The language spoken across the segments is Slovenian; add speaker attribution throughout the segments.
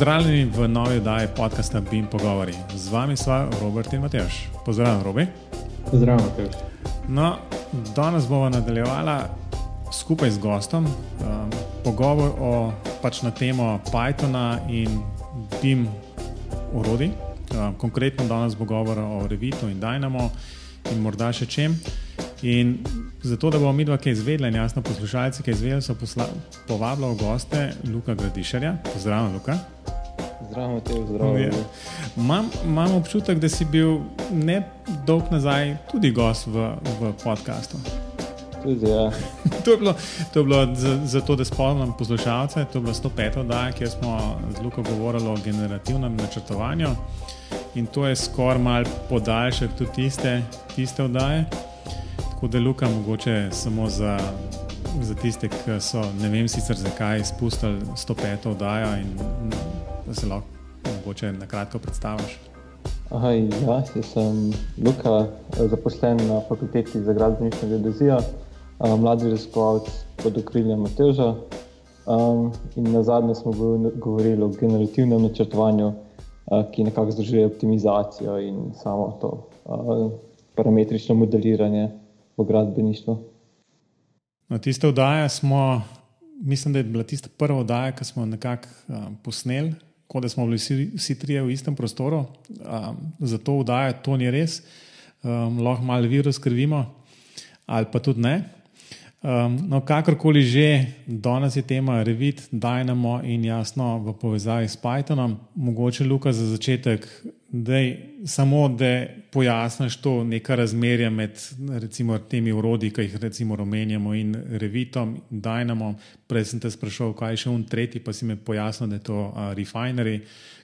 Speaker 1: Pozdravljeni v novi oddaji podcasta BIM Pogovori. Z vami sva Robert in Matejš. Pozdravljen, Robi.
Speaker 2: Pozdravljen, Matejš.
Speaker 1: No, danes bomo nadaljevala skupaj z gostom um, pogovor o, pač na temo Pythona in BIM orodij. Um, konkretno danes bo govor o Revitu in Dynamo in morda še čem. In zato, da bomo mi dva kaj izvedeli, in jasno poslušalci, kaj izvedeli, so povabili goste Luka Gradišarja. Pozdravljen, Luka.
Speaker 2: Zdravo, te vzdravljam.
Speaker 1: Imam občutek, da si bil ne dolg nazaj tudi gost v, v podkastu.
Speaker 2: Tudi, ja.
Speaker 1: to je bilo, to je bilo zato, da spomnim poslušalce. To je bilo 105. oddaja, kjer smo z Luko govorili o generativnem načrtovanju. In to je skoraj mal podaljšek tudi tiste, tiste oddaje. Tako da Luka, mogoče samo za, za tiste, ki so, ne vem sicer zakaj, izpustili 105. oddajo in da se lahko mogoče na kratko predstaviš.
Speaker 2: Ja, jaz sem Luka, zaposlen na fakulteti za gradbeništvo in geodezijo, mladi raziskovalec pod okriljem Mateža. Um, in na zadnje smo govorili o generativnem načrtovanju, uh, ki nekako združuje optimizacijo in samo to uh, parametrično modeliranje v gradbeništvu.
Speaker 1: Na tiste oddaje smo, mislim, da je bila tista prva oddaja, ki smo nekako uh, posneli, kot da smo bili vsi, vsi trije v istem prostoru. Um, zato oddaja to ni res, um, lahko malo virus krvimo, ali pa tudi ne. Um, no, kakorkoli že, danes je tema Revit, Dynamo in jasno v povezavi s Pythonom. Mogoče, Luka, za začetek, dej, samo da pojasniš to neka razmerja med recimo, temi urodji, ki jih recimo omenjamo, in Revitom, Dynamo. Prej sem te sprašal, kaj je še un tretji, pa si mi pojasnil, da je to uh, Refinery.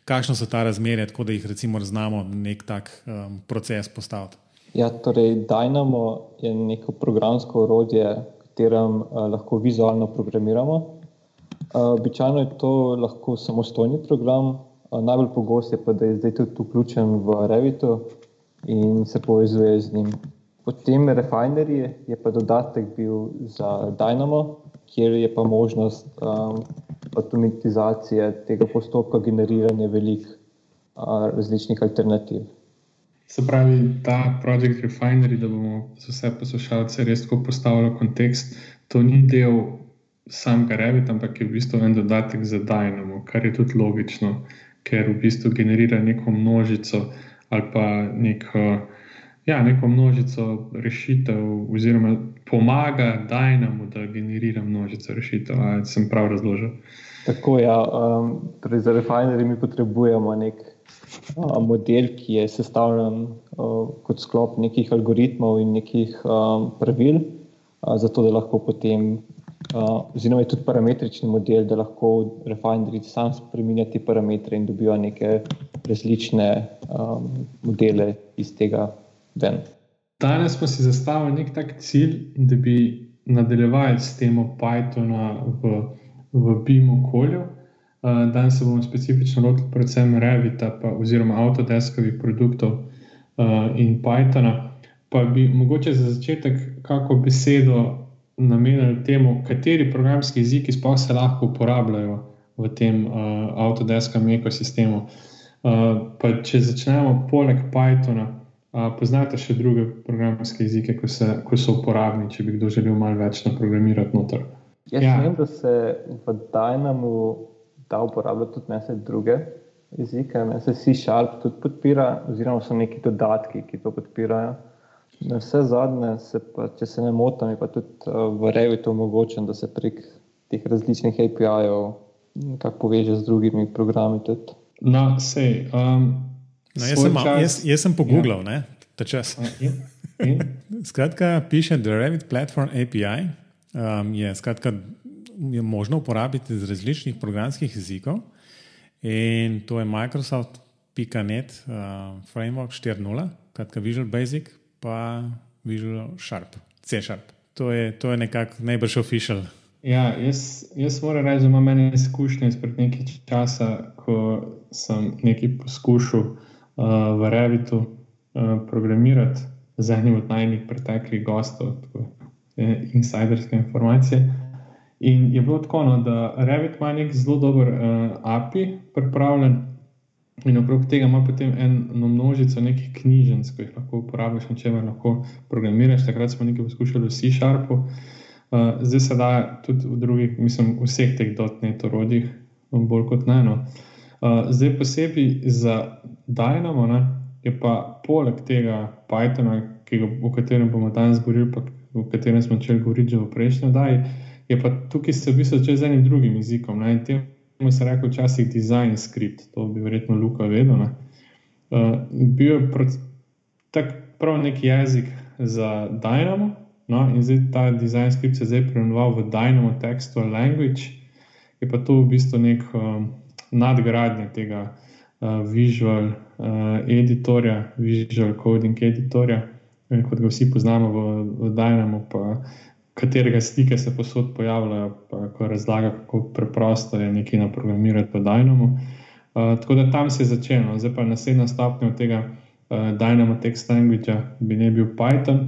Speaker 1: Kakšno so ta razmerja, tako da jih recimo znamo nek tak um, proces postaviti?
Speaker 2: Ja, torej, Dynamo je neko programsko urodje, katerem uh, lahko vizualno programiramo. Uh, običajno je to lahko samostojni program, uh, najbolj pogost je pa, da je zdaj tudi vključen v Revitu in se povezuje z njim. Potem Refinery je pa dodatek bil za Dynamo, kjer je pa možnost um, automatizacije tega postopka generiranja velikih uh, različnih alternativ.
Speaker 3: Se pravi, ta projekt Refinery, da bomo za vse poslušalce res tako postavili kontekst, to ni del samega Revit, ampak je v bistvu en dodatek za Dynamo, kar je tudi logično, ker v bistvu generira neko množico ali pa neko, ja, neko množico rešitev, oziroma pomaga Dynamo, da generira množico rešitev. Ali sem prav razložil?
Speaker 2: Tako je. Ja, um, torej za Refinery mi potrebujemo nek model, ki je sestavljen kot sklop nekih algoritmov in nekih pravil, zato da lahko potem, oziroma je tudi parametrični model, da lahko refinerji sam spremenja te parametre in dobijo neke različne modele iz tega ven.
Speaker 3: Danes smo si zastavili nek tak cilj, da bi nadaljevali s temo Pythona v, v BIM okolju. Danes se bomo specifično lotili predvsem Revita, pa, oziroma Autodeskovih produktov uh, in Pythona. Pa bi mogoče za začetek kako besedo namenili temu, kateri programski jeziki sploh se lahko uporabljajo v tem uh, Autodeskovem ekosistemu. Uh, pa če začnemo poleg Pythona, uh, poznate še druge programske jezike, ko, se, ko so uporabni, če bi kdo želel malo več naprogramirati noter.
Speaker 2: Jaz ja. vem, da se v Dynamo da uporabljati tudi neke druge jezike, ne se C-Sharp tudi podpira, oziroma so neki dodatki, ki to podpirajo. Na vse zadnje, se pa, če se ne motim, je pa tudi uh, v Revitu omogočen, da se prek teh različnih API-jev nekako poveže z drugimi programi. Tudi.
Speaker 3: No, sej. Um,
Speaker 1: no, jaz, sem, čas, jaz, jaz sem pogooglal, ja. ta čas. Skratka, piše The Revit Platform API. Um, je skratka je možno uporabiti z različnih programskih jezikov. In to je Microsoft.net, uh, Framework 4.0, kratka Visual Basic, pa Visual Sharp, C Sharp. To je, to je nekako najbrž official.
Speaker 3: Ja, jaz, jaz moram reči, da imam ene izkušnje izpred nekaj časa, ko sem nekaj poskušal uh, v Revitu uh, programirati z enim od najnih preteklih gostov, tako, eh, insiderske informacije. In je bilo tako, no, da Revit ima nek zelo dober uh, API pripravljen. In okrog tega ima potem eno množico nekih knjižnic, ki jih lahko uporabiš, če me lahko programiraš. Takrat smo nekaj poskušali v C-Sharpu, uh, zdaj se da tudi v drugih, mislim, vseh teh dotnet orodjih, bolj kot ne. No. Uh, zdaj posebej za Dynamo ne, je pa poleg tega Pythona, ga, o katerem bomo danes govorili, pa o katerem smo začeli govoriti že v prejšnjem oddaji, je pa tukaj se v bistvu začel z enim drugim jezikom. Ne, temu se reče včasih design script, to bi verjetno Luka vedel. Uh, bil je tak prav neki jezik za Dynamo, no, in zdaj ta design script se je zdaj preimenoval v Dynamo Textual Language, je pa to v bistvu nek um, nadgradnje tega uh, visual uh, editorja, visual coding editorja, kot ga vsi poznamo v, v Dynamo. Pa, katerega slike se posod pojavljajo, pa ko razlaga, kako preprosto je nekaj naprogramirati v Dynamo. Uh, tako da tam se je začelo, zdaj pa naslednja stopnja tega uh, Dynamo Text Language bi ne bil Python.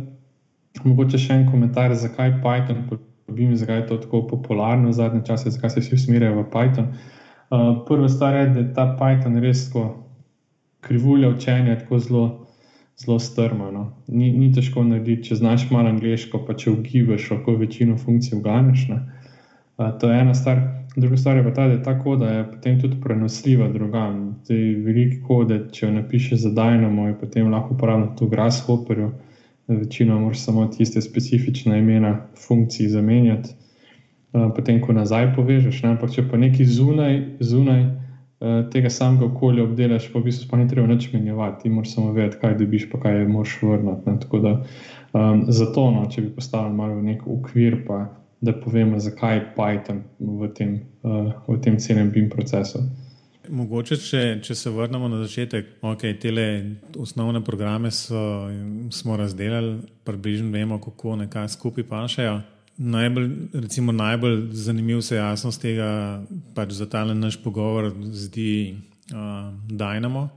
Speaker 3: Mogoče še en komentar, zakaj Python, pobim, zakaj je to tako popularno zadnje čase, zakaj se vsi usmerjajo v Python. Uh, prva stvar je, da je ta Python res tako krivulja učenja, tako zelo zelo strmo. No. Ni, ni težko narediti, če znaš malo angliško, pa če ugibaš, lahko večino funkcij uganeš. Uh, to je ena stvar. Druga stvar je pa ta, da je ta koda je potem tudi prenosljiva drugam. Veliki kode, če jo napišeš za Dynamo, je potem lahko uporabljeno tudi v Grasshopperju. Večino moraš samo tiste specifične imena funkcij zamenjati, uh, potem ko nazaj povežeš. Ne? Ampak če pa neki zunaj, zunaj tega samega okolja obdelaš, pa v bistvu pa ni treba nič menjavati, ti moraš samo vedeti, kaj dobiš, pa kaj moraš vrniti. Tako da um, zato, no, če bi postavili malo v nek okvir, pa da povemo, zakaj Python v tem, uh, v tem celem BIM procesu.
Speaker 1: Mogoče, če, če se vrnemo na začetek, okay, te osnovne programe so, smo razdelili, približno vemo, kako nekaj skupaj pašajo najbolj, recimo, najbolj zanimiv se jasnost tega, pač za ta naš pogovor, zdi uh, Dynamo.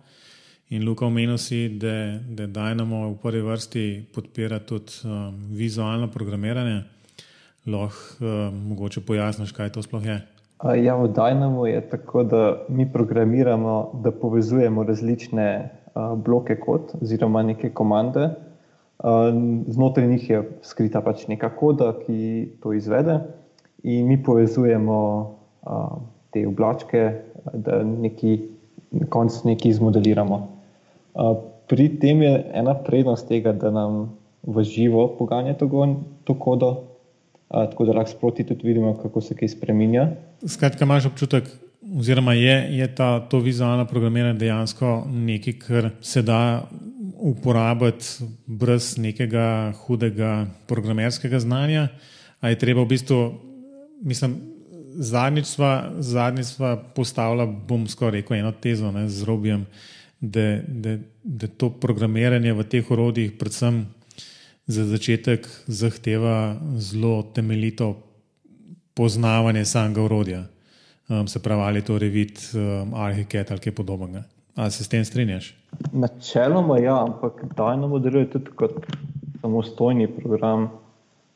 Speaker 1: In Luka omenil si, da, da Dynamo v prvi vrsti podpira tudi um, vizualno programiranje. Lahko uh, mogoče pojasniš, kaj to sploh je.
Speaker 2: Ja, v Dynamo je tako, da mi programiramo, da povezujemo različne uh, bloke kod oziroma neke komande. Znotraj njih je skrita pač neka koda, ki to izvede, in mi povezujemo te oblačke, da neki, na koncu nekaj izmodeliramo. Pri tem je ena prednost tega, da nam v živo poganja to, to kodo, tako da lahko sproti tudi vidimo, kako se kaj spremenja.
Speaker 1: Skratka, imaš občutek, oziroma je, je ta, to vizualno programiranje dejansko nekaj, kar se da uporabiti brez nekega hudega programerskega znanja. A je treba v bistvu, mislim, zadnjič sva, zadnjič sva postavila, bom skoraj rekel, eno tezo ne, z robijem, da, da to programiranje v teh orodjih, predvsem za začetek, zahteva zelo temeljito poznavanje samega orodja. Um, se pravi, ali to revit, um, ali kaj podobnega. Ali se s tem strinjaš?
Speaker 2: Načeloma ja, ampak Dynamo deluje tudi kot samostojni program.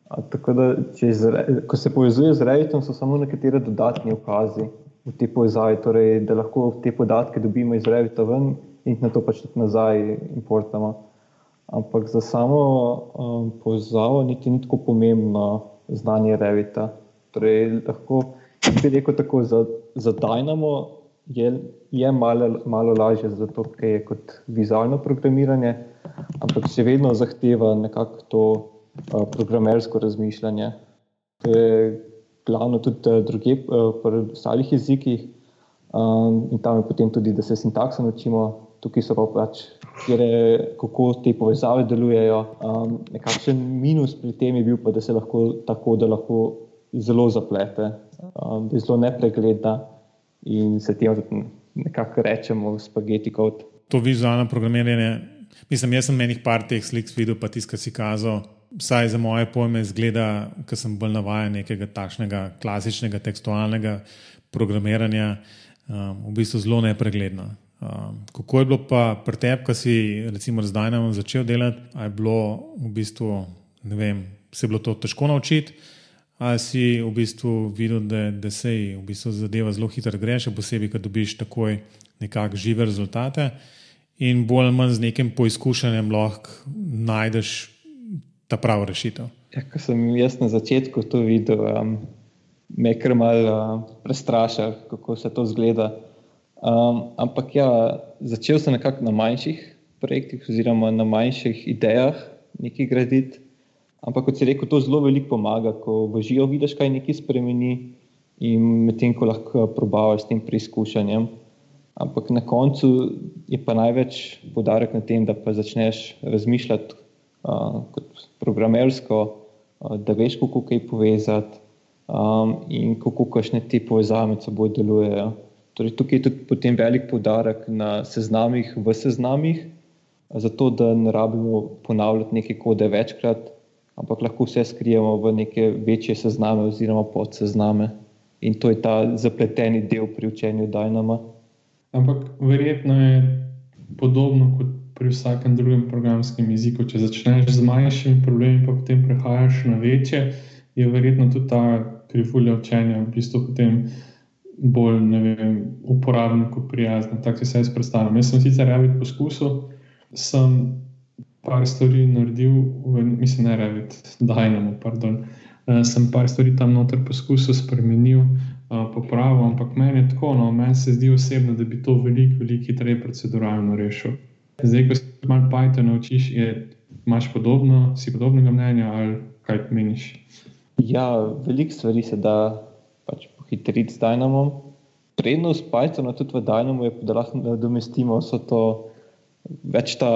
Speaker 2: A, tako da, zre, ko se povezuje z Revitom, so samo nekateri dodatni ukazi v tej povezavi, torej, da lahko te podatke dobimo iz Revita ven in na to pač tudi nazaj importamo. Ampak za samo um, povezavo niti ni tako pomembno znanje Revita. Torej, lahko bi rekel tako, za, za Dynamo je, je malo, malo lažje, zato ker je kot vizualno programiranje, ampak še vedno zahteva nekako to uh, programersko razmišljanje. To je glavno tudi druge, uh, pri ostalih jezikih um, in tam je potem tudi, da se sintaksa naučimo, tukaj so pa pač, kjere, kako te povezave delujejo. Um, nekakšen minus pri tem je bil pa, da se lahko tako, da lahko zelo zaplete, um, da je zelo nepregledna in se temu nekako rečemo, spageti kot.
Speaker 1: To vizualno programiranje, mislim, jaz sem menih par teh slik videl, pa tiskal si kazal. Vsaj za moje pojme, zgleda, ker sem bolj navaden nekega takšnega klasičnega tekstualnega programiranja, um, v bistvu zelo nepregledno. Um, kako je bilo pa pri tebi, ko si recimo zdaj nam začel delati, ali je bilo v bistvu, ne vem, se je bilo to težko naučiti, ali si v bistvu videl, da, da se v bistvu zadeva zelo hitro gre, še posebej, ko dobiš takoj nekako žive rezultate. In bolj ali manj z nekim poizkušanjem lahko najdeš ta pravi rešitev.
Speaker 2: Ja, ko sem jaz na začetku to videl, um, me je kar mal uh, prestrašil, kako se to zgleda. Um, ampak ja, začel sem nekako na manjših projektih, oziroma na manjših idejah nekaj graditi. Ampak, kot si rekel, to zelo veliko pomaga, ko v živo vidiš, kaj nekaj spremeni, in medtem ko lahko probavaš s tem preizkušanjem. Ampak na koncu je pa največ podarek na tem, da pa začneš razmišljati uh, kot programersko, uh, da veš, kako kaj povezati um, in kako kašne te povezave med seboj delujejo. Torej, tukaj je tudi potem velik podarek na seznamih v seznamih, zato da ne rabimo ponavljati neke kode večkrat, ampak lahko vse skrijemo v neke večje sezname oziroma podsezname. In to je ta zapleteni del pri učenju Dynama.
Speaker 3: Ampak verjetno je podobno kot pri vsakem drugem programskem jeziku. Če začneš z manjšimi problemi, pa potem prehajaš na večje, je verjetno tudi ta krivulja učenja v bistvu potem bolj vem, uporabniku prijazna. Tako se jaz predstavljam. Jaz sem sicer Revit poskusil, sem par stvari naredil, v, mislim, ne Revit, Dynamo, pardon. Uh, sem par stvari tam noter poskusil, spremenil, uh, popravil, ampak meni je tako, no, meni se zdi osebno, da bi to veliko, veliko hitreje proceduralno rešil. Zdaj, ko se malo Python naučiš, je, imaš podobno, si podobnega mnenja ali kaj meniš?
Speaker 2: Ja, veliko stvari se da pač pohitriti z Dynamom. Prednost Pythona tudi v Dynamu je, da lahko nadomestimo vse to, več ta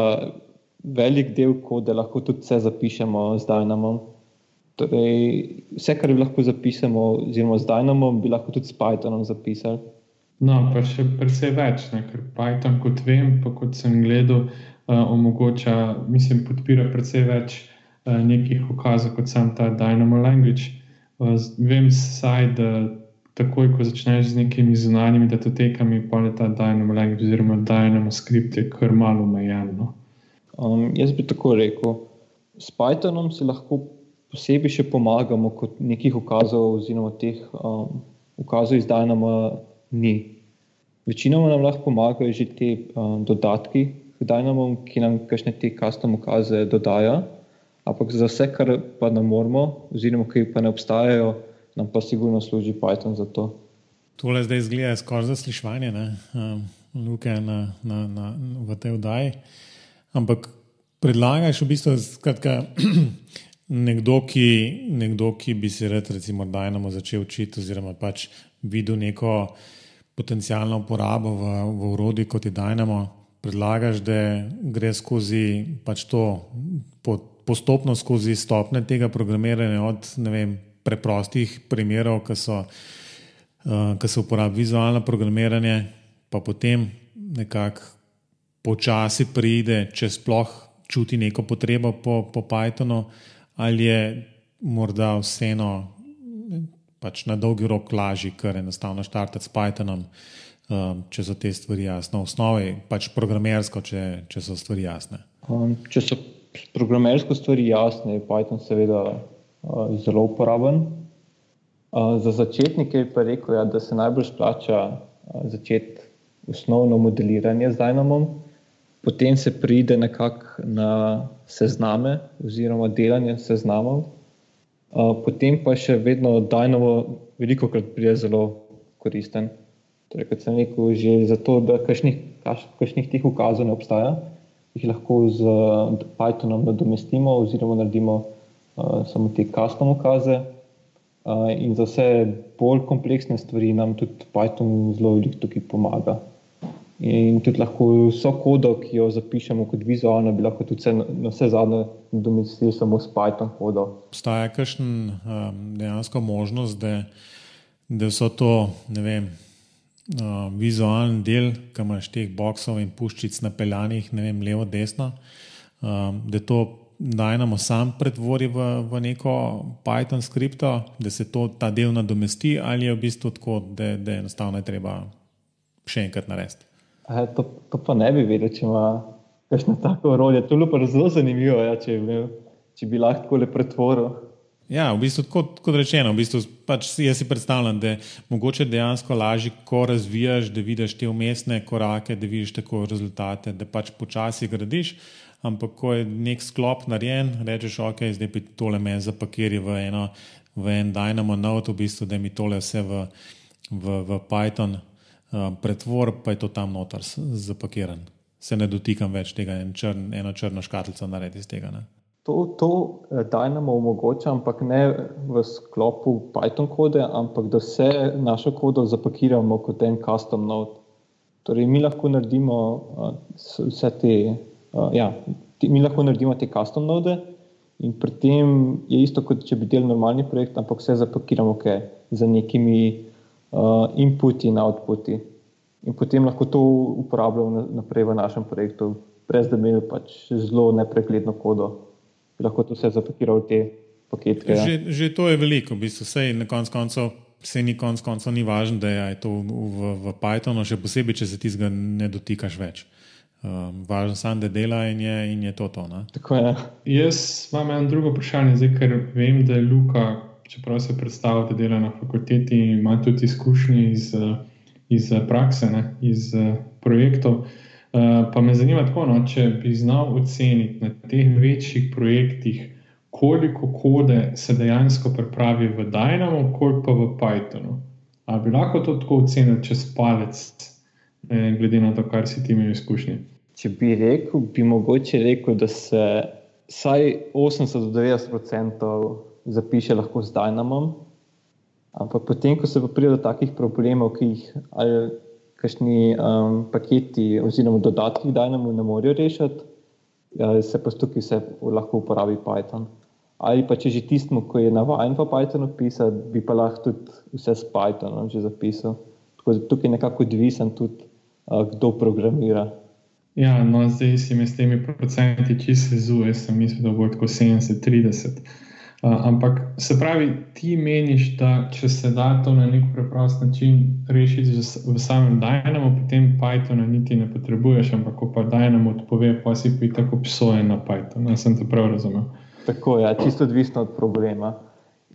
Speaker 2: velik del kode, lahko tudi vse zapišemo z Dynamom. Torej, vse, kar bi lahko zapisali, oziroma z Dynamom, bi lahko tudi s Pythonom zapisali.
Speaker 3: No, pa še precej več, ne? ker Python, kot vem, pa kot sem gledal, uh, omogoča, mislim, podpira precej več uh, nekih ukazov kot sam ta Dynamo Language. Uh, vem, saj, da takoj, ko začneš z nekimi zunanjimi datotekami, pa je ta Dynamo Language oziroma Dynamo Script je kar malo omejen. No.
Speaker 2: Um, jaz bi tako rekel. S Pythonom si lahko posebej še pomagamo kot nekih ukazov, oziroma teh um, ukazov iz Dynama ni. Večinoma nam lahko pomagajo že te um, dodatki k Dynamo, ki nam kakšne te custom ukaze dodaja, ampak za vse, kar pa ne moramo, oziroma ki pa ne obstajajo, nam pa sigurno služi Python za to.
Speaker 1: Tole zdaj zgleda skoraj zaslišanje, um, luke na, na, na, v tej vdaji. Ampak predlagaš v bistvu, skratka, nekdo, ki, nekdo, ki bi se rad, recimo, Dynamo začel učiti, oziroma pač videl neko potencijalno uporabo v, v urodju kot je Dynamo, predlagaš, da gre skozi pač to po, postopno skozi stopne tega programiranja od vem, preprostih primerov, ki so. Uh, Ko se uporablja vizualno programiranje, pa potem nekako počasi pride, če sploh čuti neko potrebo po, po Pythonu, ali je morda vseeno pač na dolgi rok lažje, ker je enostavno štartati s Pythonom, um, če so te stvari jasne. V osnovi pač programersko, če, če so stvari jasne.
Speaker 2: Um, če so programersko stvari jasne, je Python seveda uh, zelo uporaben. Uh, za začetnike pa rekel, ja, da se najbolj splača uh, začeti osnovno modeliranje z Dynamom, potem se pride nekako na sezname oziroma delanje seznamov. Uh, potem pa še vedno Dynamo veliko krat pride zelo koristen. Torej, kot sem rekel, že zato, da kakšnih teh ukazov ne obstaja, jih lahko z Pythonom nadomestimo oziroma naredimo uh, samo te custom ukaze. Uh, in za vse bolj kompleksne stvari nam tudi Python zelo veliko tukaj pomaga. In tudi lahko vso kodo, ki jo zapišemo kot vizualno, bi lahko tudi na vse zadnje nadomestili samo s Python kodo.
Speaker 1: Obstaja kakšen um, dejansko možnost, da, da so to, ne vem, uh, vizualen del, ki imaš teh boksov in puščic napeljanih, ne vem, levo, desno, um, da to dajemo sam pretvori v, v neko Python skripto, da se to, ta del nadomesti, ali je v bistvu tako, da, da je enostavno treba še enkrat narediti.
Speaker 2: E, to, to pa ne bi vedel, če ima kakšno tako orodje. To je pa zelo zanimivo, ja, če, če bi lahko le pretvoril.
Speaker 1: Ja, v bistvu, kot, kot rečeno, v bistvu, pač jaz si predstavljam, da je mogoče dejansko lažje, ko razvijaš, da vidiš te umestne korake, da vidiš tako rezultate, da pač počasi gradiš. Ampak, ko je nek sklop narejen, rečeš, ok, zdaj pa tole me zapakiri v, eno, v en Dynamo Note, v bistvu, da mi tole vse v, v, v Python uh, pretvor, pa je to tam noter zapakiran. Se ne dotikam več tega, en črn, eno črno škatlico naredi iz tega. Ne?
Speaker 2: To, to eh, Dynamo omogoča, ampak ne v sklopu Python kode, ampak da vse našo kodo zapakiramo kot en custom node. Torej, mi lahko naredimo uh, vse te, uh, ja, te, mi lahko naredimo te custom node in pri tem je isto, kot če bi delal normalni projekt, ampak vse zapakiramo okay, z nekimi uh, inputi in outputi. In potem lahko to uporabljamo naprej v našem projektu, brez da bi imeli pač zelo nepregledno kodo lahko to vse zapakiral v te pakete. Ja.
Speaker 1: Že, že to je veliko, v bistvu vse na koncu koncev. Vse ni konc koncev ni važno, da je to v, v Pythonu, še posebej, če se ti ga ne dotikaš več. Um, važno je samo, da dela in je, in je to. to
Speaker 2: Tako je.
Speaker 3: Jaz imam eno drugo vprašanje, zdaj, ker vem, da je Luka, čeprav se predstavlja, da dela na fakulteti, ima tudi izkušnje iz, iz prakse, ne, iz projektov. Eh, pa me zanima, tako, no, če bi znal oceniti na teh večjih projektih, koliko kode se dejansko pripravi v Dynamo, koliko pa v Pythonu. Ali bi lahko to tako ocenil čez palec, eh, glede na to, kar si ti imel izkušnje?
Speaker 2: Če bi rekel, bi mogoče rekel, da se vsaj 80 do 90 odstotkov zapiše lahko z Dynamom. Ampak potem, ko se pride do takih problemov, ki jih ali kakšni um, paketi oziroma dodatki Dynamo ne morejo rešiti, se pa tukaj vse lahko uporabi Python. Ali pa če že tistmu, ki je navaden v Pythonu pisati, bi pa lahko tudi vse s Pythonom že zapisal. Tako da tukaj je nekako odvisen tudi, uh, kdo programira.
Speaker 3: Ja, no, zdaj si mi s temi procenti čisto zuje, sem mislil, da bo tako 70-30. Ampak se pravi, ti meniš, da če se da to na nek preprost način rešiti v samem Dynamo, potem Pythona niti ne potrebuješ, ampak ko pa Dynamo odpove, pa si pa tako psojen na Python. Jaz sem to prav razumel.
Speaker 2: Tako je, ja, čisto odvisno od problema.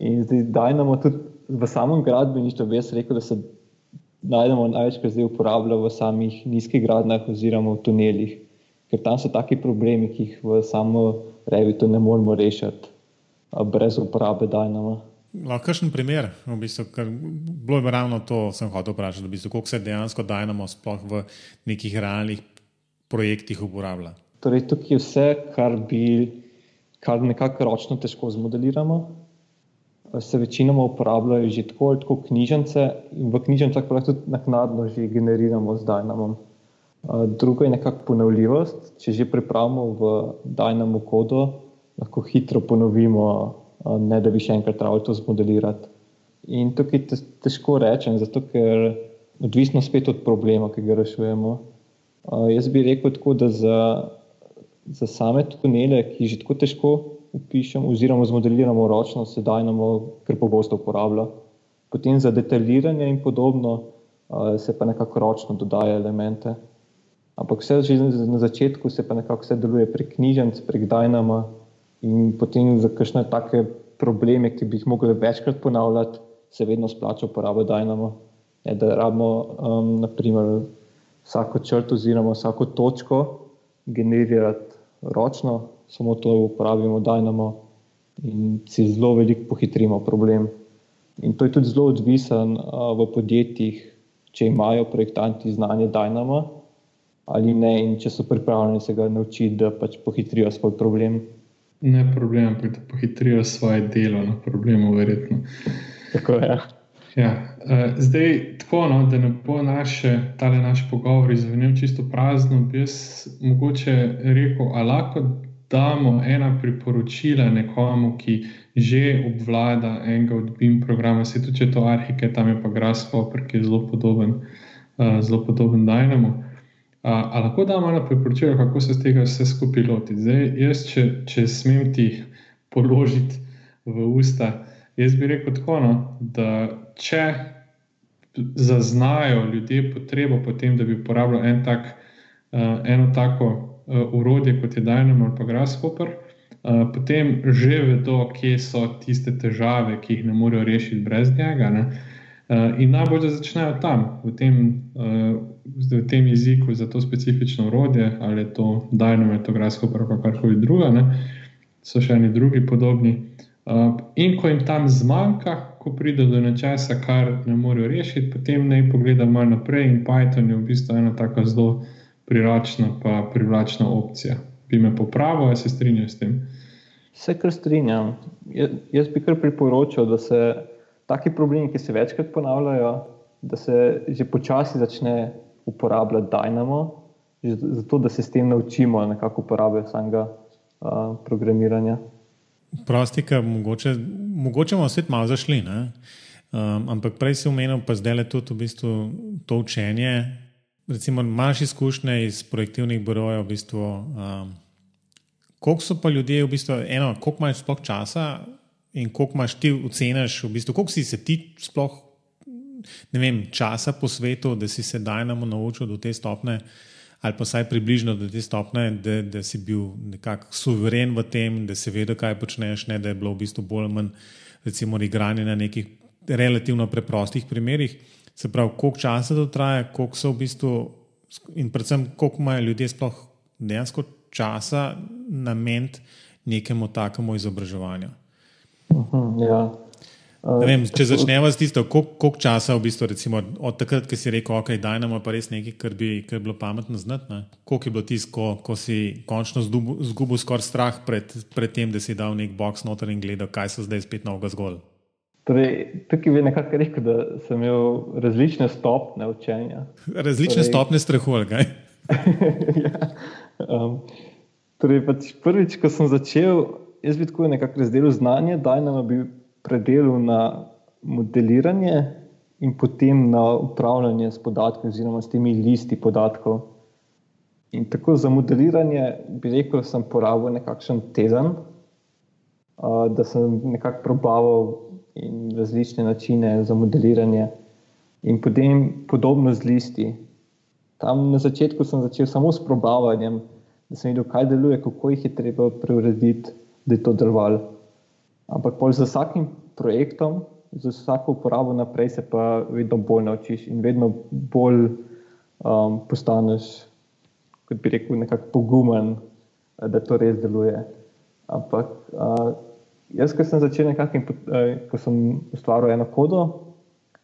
Speaker 2: In zdaj Dynamo tudi v samem gradbeništvu, bi jaz rekel, da se Dynamo največkrat zdaj uporablja v samih nizkih gradnjah oziroma v tunelih, ker tam so taki problemi, ki jih v samo Revitu ne moremo rešiti brez uporabe Dynama.
Speaker 1: Lahko še en primer, v bistvu, ker bilo je ravno to, sem hotel vprašati, v bistvu, koliko se dejansko Dynamo sploh v nekih realnih projektih uporablja.
Speaker 2: Torej, tukaj je vse, kar bi, kar nekako ročno težko zmodeliramo. Se večinoma uporabljajo že tako ali tako knjižnice, in v knjižnicah pa tudi naknadno že generiramo z Dynamom. Drugo je nekako ponovljivost. Če že pripravimo v Dynamo kodo, lahko hitro ponovimo, ne da bi še enkrat trebali to zmodelirati. In tukaj je težko rečem, zato ker odvisno spet od problema, ki ga rešujemo. Jaz bi rekel tako, da za, za same tunele, ki že tako težko upišemo, oziroma zmodeliramo ročno, se dajnamo, ker pogosto uporablja. Potem za detaljiranje in podobno se pa nekako ročno dodaja elemente. Ampak vse že na začetku se pa nekako vse deluje prek knjižnic, prek Dynama, In potem za kakšne take probleme, ki bi jih mogli večkrat ponavljati, se vedno splača uporabiti Dynamo. Ne, da rabimo um, naprimer, vsako črto oziroma vsako točko generirati ročno, samo to uporabimo Dynamo in si zelo veliko pohitrimo problem. In to je tudi zelo odvisen uh, v podjetjih, če imajo projektanti znanje Dynama ali ne, in če so pripravljeni se ga naučiti, da pač pohitrijo svoj problem
Speaker 3: ne problem, ampak da pohitrijo svoje delo na problemu, verjetno.
Speaker 2: Tako je.
Speaker 3: Ja. Uh, zdaj, tako, no, da ne bo naše, tale naš pogovor izvenel čisto prazno, bi jaz mogoče rekel, ali lahko damo ena priporočila nekomu, ki že obvlada enega od BIM programa, se tudi če to arhike, tam je pa Grasshopper, ki je zelo podoben, uh, zelo podoben Dynamo. Uh, Ali lahko da malo priporočilo, kako se tega vse skupaj loti? Zdaj, jaz, če, če smem ti položiti v usta, jaz bi rekel tako, no, da če zaznajo ljudje potrebo po tem, da bi uporabljali en tak, uh, eno tako uh, urodje, kot je Dynamo ali pa Grasshopper, uh, potem že vedo, kje so tiste težave, ki jih ne morejo rešiti brez njega. Ne? Uh, in najbolj, da začnejo tam, v tem, uh, v tem jeziku, za to specifično urodje, ali je to dajnometografsko, ali karkoli druga, ne? so še eni drugi podobni. In ko jim tam zmanjka, ko pride do nečesa, kar ne morejo rešiti, potem naj pogleda malo naprej. In Python je v bistvu ena tako zelo priročna, pa privlačna opcija. Bi me popravil, ali se strinjam s tem?
Speaker 2: Se kar strinjam. Jaz, jaz bi kar priporočil, da se taki problemi, ki se večkrat ponavljajo, da se že počasi začne uporabljati Dynamo, zato da se s tem naučimo nekako uporabljati samega uh, programiranja.
Speaker 1: Prostika, mogoče, mogoče bomo svet malo zašli. Um, ampak prej si omenil, pa zdaj le tudi v bistvu to učenje. Recimo, imaš izkušnje iz projektivnih birojev, v bistvu, um, koliko so pa ljudje, v bistvu, eno, koliko imaš sploh časa in koliko imaš ti oceniš, v bistvu, koliko si se ti sploh vem, časa po svetu, da si se dajnamo naučil do te stopne ali pa vsaj približno do te stopne, da, da si bil nekako suveren v tem, da si vedel, kaj počneš, ne da je bilo v bistvu bolj ali manj, recimo, igranje na nekih relativno preprostih primerih. Se pravi, koliko časa to traja, koliko so v bistvu, in predvsem, koliko imajo ljudje sploh dejansko časa nameniti nekemu takemu izobraževanju.
Speaker 2: Uh mhm, ja.
Speaker 1: Vem, če začnemo s tisto, koliko, koliko časa v bistvu, recimo, od takrat, ko si rekel, ok, daj nam pa res nekaj, kar bi, kar bi bilo pametno znati. Ne? Koliko je bilo tisto, ko, ko si končno zgubil skoraj strah pred, pred tem, da si dal nek box noter in gledal, kaj so zdaj spet novega zgolj.
Speaker 2: Torej, tukaj bi nekako rekel, da sem imel različne stopne učenja.
Speaker 1: Različne torej, stopne strahu, ali kaj?
Speaker 2: ja. um, torej, pač prvič, ko sem začel, jaz bi tako nekako razdelil znanje, daj nam bi predelil na modeliranje in potem na upravljanje s podatki, oziroma s temi listi podatkov. In tako za modeliranje bi rekel, sem porabil nekakšen teden, da sem nekako probaval različne načine za modeliranje, in potem podobno z listi. Tam na začetku sem začel samo s probavanjem, da sem videl, kaj deluje, kako jih je treba preurediti, da je to delovalo. Ampak z vsakim projektom, z vsako uporabo naprej, se pa vedno bolj naučiš in vedno bolj um, postaneš, kot bi rekel, nekako pogumen, da to res deluje. Ampak uh, jaz, ko sem začel nekako, uh, ko sem ustvaril eno kodo,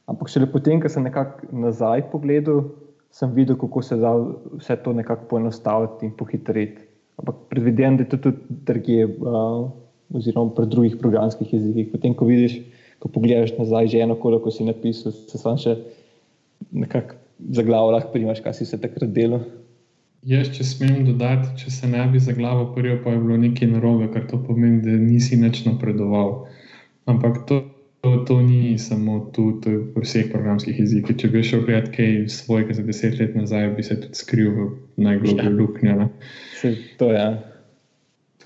Speaker 2: ampak šele potem, ko sem nekako nazaj pogledal, sem videl, kako se da vse to nekako poenostaviti in pohitriti. Ampak predvidevam, da je to tudi drugje. Uh, oziroma pri drugih programskih jezikih. Potem, ko vidiš, ko pogledaš nazaj, že eno kolo, ko si napisal, se sam še nekako za glavo lahko primaš, kaj si se takrat delal.
Speaker 3: Jaz, če smem dodati, če se ne bi za glavo prijel, pa je bilo nekaj narobe, kar to pomeni, da nisi več napredoval. Ampak to, to, to ni samo tu, to je v vseh programskih jezikih. Če bi šel gledati kaj svojega za deset let nazaj, bi se tudi skril v najgloblje ja. luknje.
Speaker 2: To je. Ja.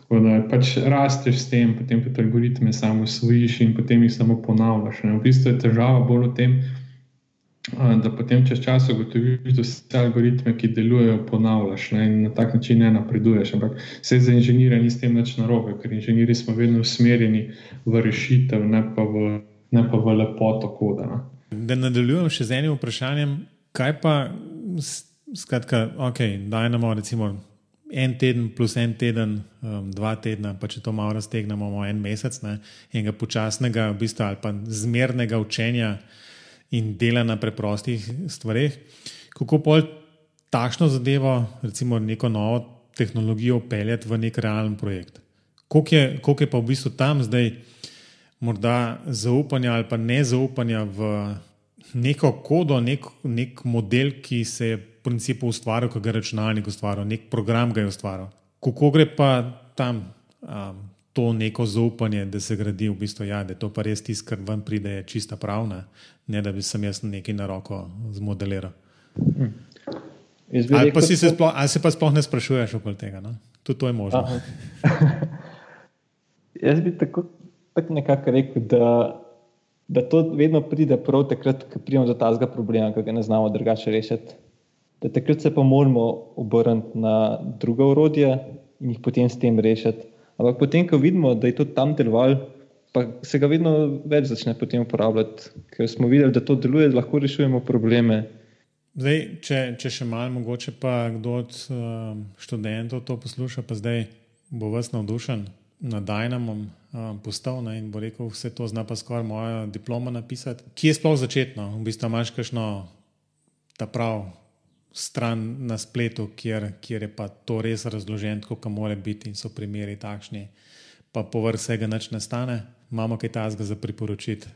Speaker 3: Tako da pač rasteš s tem, potem pa algoritme samo usvojiš in potem jih samo ponavljaš. Ne. V bistvu je težava bolj v tem, da potem čez čas ugotoviš, da vse algoritme, ki delujejo, ponavljaš ne, in na tak način ne napreduješ. Ampak vse za inženirje ni s tem več narobe, ker inženirji smo vedno usmerjeni v rešitev, ne pa v, ne pa v lepoto koda. Ne.
Speaker 1: Da nadaljujem še z enim vprašanjem, kaj pa, skratka, ok, daj nam recimo en teden plus en teden, um, dva tedna, pa če to malo raztegnemo, imamo en mesec ne, enega počasnega, v bistvu, ali pa zmernega učenja in dela na preprostih stvareh. Kako pol takšno zadevo, recimo neko novo tehnologijo, peljati v nek realen projekt? Koliko je, koliko je pa v bistvu tam zdaj morda zaupanja ali pa nezaupanja v neko kodo, nek, nek model, ki se je principu ustvaril, kot je računalnik ustvaril, nek program ga je ustvaril. Kako gre pa tam um, to neko zaupanje, da se gradi v bistvu, ja, da je to pa res tisto, kar vam pride, je čista pravna, ne da bi sem jaz nekaj na roko zmodeliral. Hmm. Ali, se sploh, ali se pa sploh ne sprašuješ okoli tega? No? Tudi to je možno.
Speaker 2: jaz bi tako, tako nekako rekel, da, da to vedno pride prav takrat, ko pridemo do tazga problema, ki ga ne znamo drugače rešiti da takrat se pa moramo obrniti na druga urodja in jih potem s tem rešiti. Ampak potem, ko vidimo, da je to tam delovalo, pa se ga vedno več začne potem uporabljati, ker smo videli, da to deluje, da lahko rešujemo probleme.
Speaker 1: Zdaj, če, če še malo, mogoče pa kdo od uh, študentov to posluša, pa zdaj bo vas navdušen nad Dynamom uh, postal ne, in bo rekel, vse to zna pa skoraj moja diploma napisati. Kje je sploh začetno? V bistvu imaš kakšno ta prav stran na spletu, kjer, kjer je pa to res razloženo, kako mora biti in so primeri takšni, pa povrh vsega nič ne stane imamo kaj tasga za priporočiti?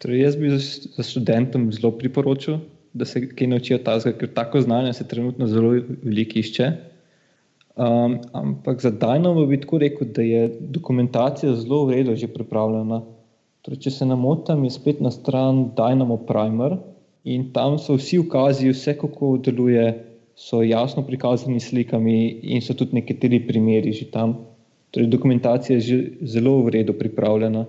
Speaker 2: Torej, jaz bi za študentom zelo priporočil, da se kaj naučijo tasga, ker tako znanje se trenutno zelo veliko išče. Um, ampak za Dynamo bi tako rekel, da je dokumentacija zelo v redu že pripravljena. Torej, če se namotam, je spet na stran Dynamo Primer in tam so vsi ukazi, vse kako deluje, so jasno prikazani s slikami in so tudi nekateri primeri že tam. Torej, dokumentacija je že zelo v redu pripravljena.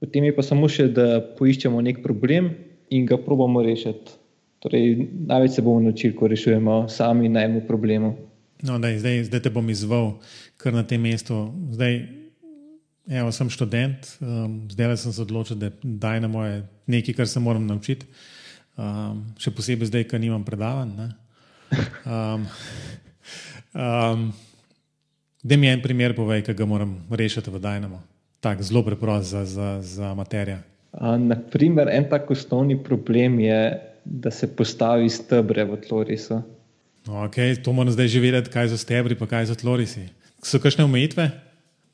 Speaker 2: Potem je pa samo še, da poiščemo nek problem in ga probamo rešiti. Torej, največ se bomo naučili, ko rešujemo sami na enem problemu.
Speaker 1: No, daj, zdaj, zdaj te bom izval, kar na tem mestu. Zdaj, evo, sem študent, um, zdaj sem se odločil, da daj na moje nekaj, kar se moram naučiti. Um, še posebej zdaj, ker nimam predavanj. Um, um, Da mi en primer povej, ki ga moram rešiti v Dynamo. Tako zelo preprost za, za, za materijo.
Speaker 2: Naprimer, en tak osnovni problem je, da se postavi stebre v tlorisu.
Speaker 1: Okay, to moram zdaj že vedeti, kaj so stebri, pa kaj so tlorisi. So kakšne omejitve,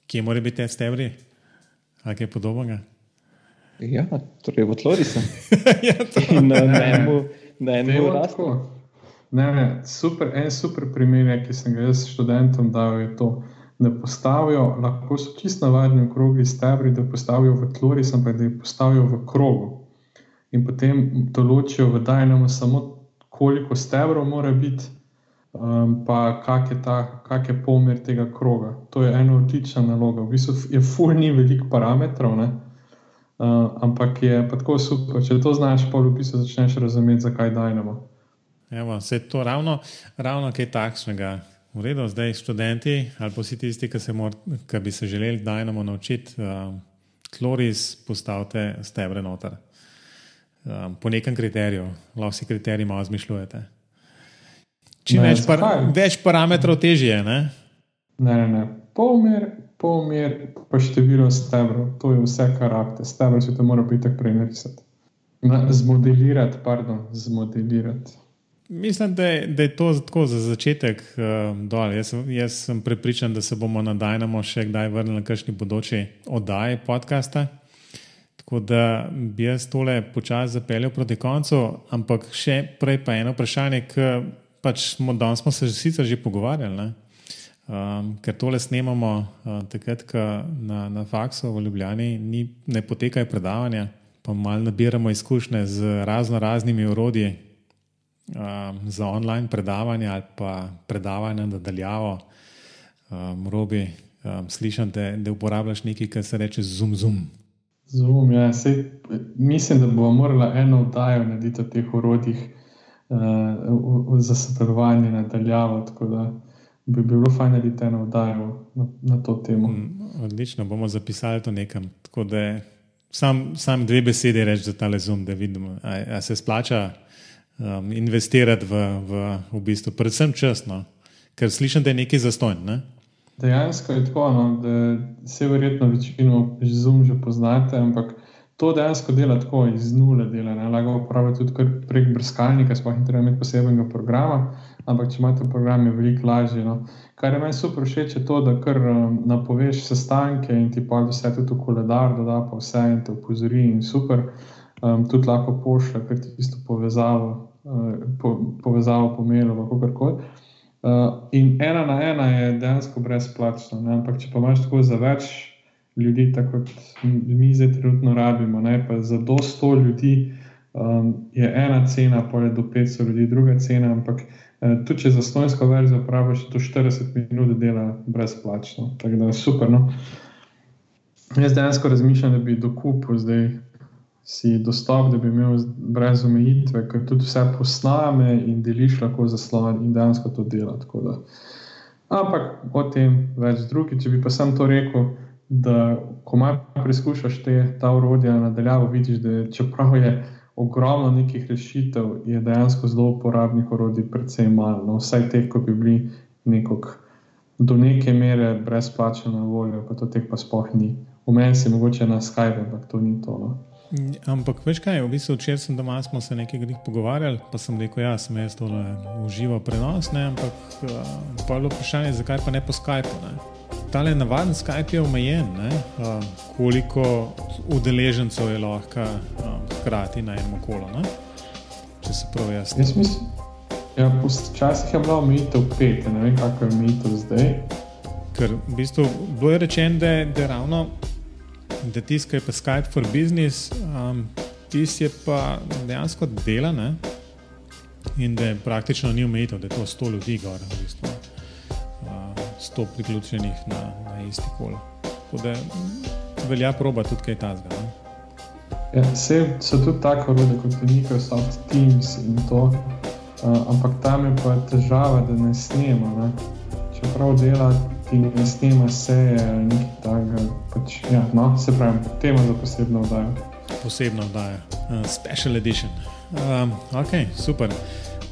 Speaker 1: kje morajo biti te stebri, kaj podobnega?
Speaker 2: Ja, torej v tlorisu. ja, to je na enem rastu.
Speaker 3: Ne, ne, super, en super primer, je, ki sem ga jaz študentom dal, je to, da postavijo, lahko so čisto navadni okrogi stebri, da postavijo v tlori, ampak da jih postavijo v krogu. In potem določijo v Dajnemu samo, koliko stebrov mora biti, um, pa kak je, ta, kak je pomer tega kroga. To je ena odlična naloga. V bistvu je ful ni veliko parametrov, uh, ampak je pa tako super. Če to znaš, pa v bistvu začneš razumeti, zakaj Dajnemo.
Speaker 1: Evo, se je to ravno, ravno kaj takšnega. V redu, zdaj študenti ali pa vsi tisti, ki, se mor, ki bi se želeli Dynamo naučiti, uh, kloris postavite stebre noter. Um, po nekem kriteriju, lahko si kriterij malo zmišljujete. Čim ne, več, par, več parametrov, težje je. Ne?
Speaker 3: ne, ne, ne. Polmer, polmer, pa število stebrov, to je vse karakter. Stebre se te mora biti tako prej narisati. Zmodelirati, pardon, zmodelirati.
Speaker 1: Mislim, da je, da je to tako za začetek uh, dol. Jaz, jaz sem prepričan, da se bomo na Dajnamo še kdaj vrnili na kakšni bodoči oddaji podcasta. Tako da bi jaz tole počasi zapeljal proti koncu, ampak še prej pa eno vprašanje, ki pač smo danes se sicer že pogovarjali. Um, ker tole snemamo uh, takrat, ko na, na faksu v Ljubljani ni, ne potekajo predavanja, pa malo nabiramo izkušnje z razno raznimi urodji, um, za online predavanje ali pa predavanje nadaljavo. Um, Robi, um, slišim, da, da uporabljaš nekaj, kar se reče zoom. zoom.
Speaker 3: Zoom, ja, sej, mislim, da bomo morali eno oddajo narediti o teh urodjih uh, za sodelovanje nadaljavo. Tako da bi bilo fajn narediti eno oddajo na, na to temo. Mm,
Speaker 1: odlično, bomo zapisali to nekam. Sam, sam dve besede reči za ta zoom, da vidimo, ali se splača um, investirati v, v, v bistvu, predvsem časno, ker slišim, da je nekaj zastojn. Ne?
Speaker 3: Dejansko je tako, no, da se verjetno večino zum že poznate, ampak to dejansko dela tako iz nule. Dela, Lahko uporabljate tudi prek brskalnika, sploh ne treba imeti posebnega programa, ampak če imate program, je veliko lažje. No. Kar je meni super všeč, je to, da kar um, napoveš sestanke in ti pa vse tudi v koledar, da da pa vse in te upozori in super. Um, tudi lahko pošlje, ker ti isto povezavo Eh, po, povezavo po mailu, kako koli. Uh, in ena na ena je dejansko brezplačno. Ne? Ampak, če pa imaš tako za več ljudi, tako kot mi zdaj trenutno rabimo, ne? pa za do 100 ljudi um, je ena cena, pa je do 500 ljudi druga cena. Ampak uh, tudi če za stojnsko verzijo praviš, to 40 minut dela brezplačno. Tako da je super. No? Jaz dejansko razmišljam, da bi dokupil zdaj si dostop, da bi imel brez omejitve, ker tudi vse posname in deliš lahko zaslon in dejansko to dela. Ampak o tem več drugi. Če bi pa sem to rekel, da ko malo preizkušaš ta urodja nadaljavo, vidiš, da čeprav je ogromno nekih rešitev, je dejansko zelo uporabnih orodij, predvsem malo. No, vsaj teh, ko bi bili nekog, do neke mere brezplačno na voljo, pa to teh pa spoh ni. V meni si mogoče na Skype, ampak to ni to. No.
Speaker 1: Ampak veš kaj, v bistvu včeraj sem doma, smo se nekaj njih pogovarjali, pa sem rekel, ja, sem jaz to užival prenos, ne, ampak uh, vprašanje je, zakaj pa ne po Skypeu. Ne? Tale navaden Skype je omejen, uh, koliko udeležencev je lahko uh, hkrati na enem kolu. Če se prav jaz.
Speaker 3: Jaz mislim, ja, včasih je bilo omejitev pet, ne vem, kako je omejitev zdaj.
Speaker 1: Ker v bistvu bilo je rečeno, da, da je ravno da tiskaj pa Skype for business, um, tisti je pa dejansko dela ne? in da je praktično ni omejitev, da je to 100 ljudi, gor, v bistvu, 100 priključenih na, na isti kol. Tako da velja proba tudi kaj tazga.
Speaker 3: Ja, vse so tudi tako rode, kot je Microsoft Teams in to, uh, ampak tam je pa težava, da ne snema. Ne? Čeprav dela ki ne snema seje ali nekaj takega. Pač, ja, no, se pravi, tema za posebno oddajo.
Speaker 1: Posebno oddajo, uh, special edition. Um, ok, super.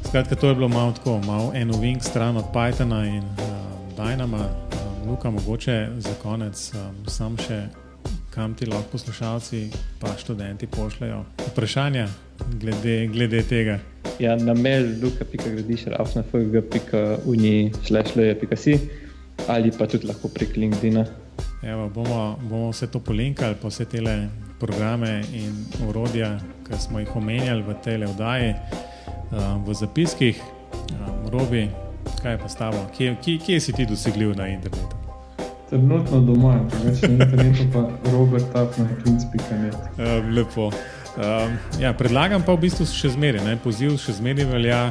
Speaker 1: Skratka, to je bilo malo tako, malo eno wing stran od Pythona in Dynama. Um, Luka, mogoče za konec um, sam še. Kam ti lahko poslušalci, pa študenti pošljajo vprašanja glede, glede tega?
Speaker 2: Ja, na mail, luka.gradiš, rafna.uni.si ali pa tudi lahko prek LinkedIn.
Speaker 1: Evo, bomo, bomo vse to polinkali, pa vse te programe in urodja, ki smo jih omenjali v tej oddaji, um, v zapiskih. Um, Robi, kaj je pa s tabo? Kje, kje, kje si ti dosegljiv na internetu?
Speaker 3: Trenutno doma, več na internetu, pa Robert, tapno, klinc.net.
Speaker 1: Um, lepo. Um, ja, predlagam pa v bistvu še zmeraj, poziv še zmeraj velja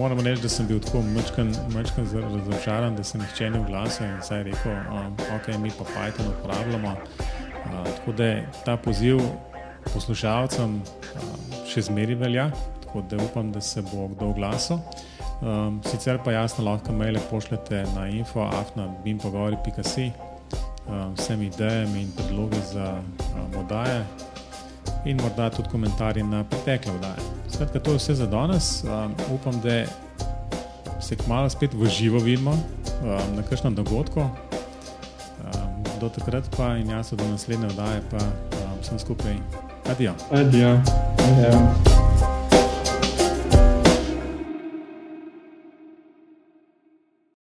Speaker 1: moram reči, da sem bil tako mečkan razočaran, da se nihče ne oglasil in saj rekel, um, ok, mi pa Python uporabljamo. Uh, tako da ta poziv poslušalcem uh, še zmeri velja, tako da upam, da se bo kdo oglasil. Um, sicer pa jasno lahko maile pošljete na info.afna.bimpogovori.si um, vsemi idejami in predlogi za um, oddaje in morda tudi komentarji na pretekle vdaje. Skratka, to je vse za danes. Um, upam, da se kmalo spet v živo vidimo um, na kakšnem dogodku. Um, do takrat pa in jaz do naslednje vdaje, pa um, sem skupaj. Adijo.
Speaker 3: Adijo. Adijo.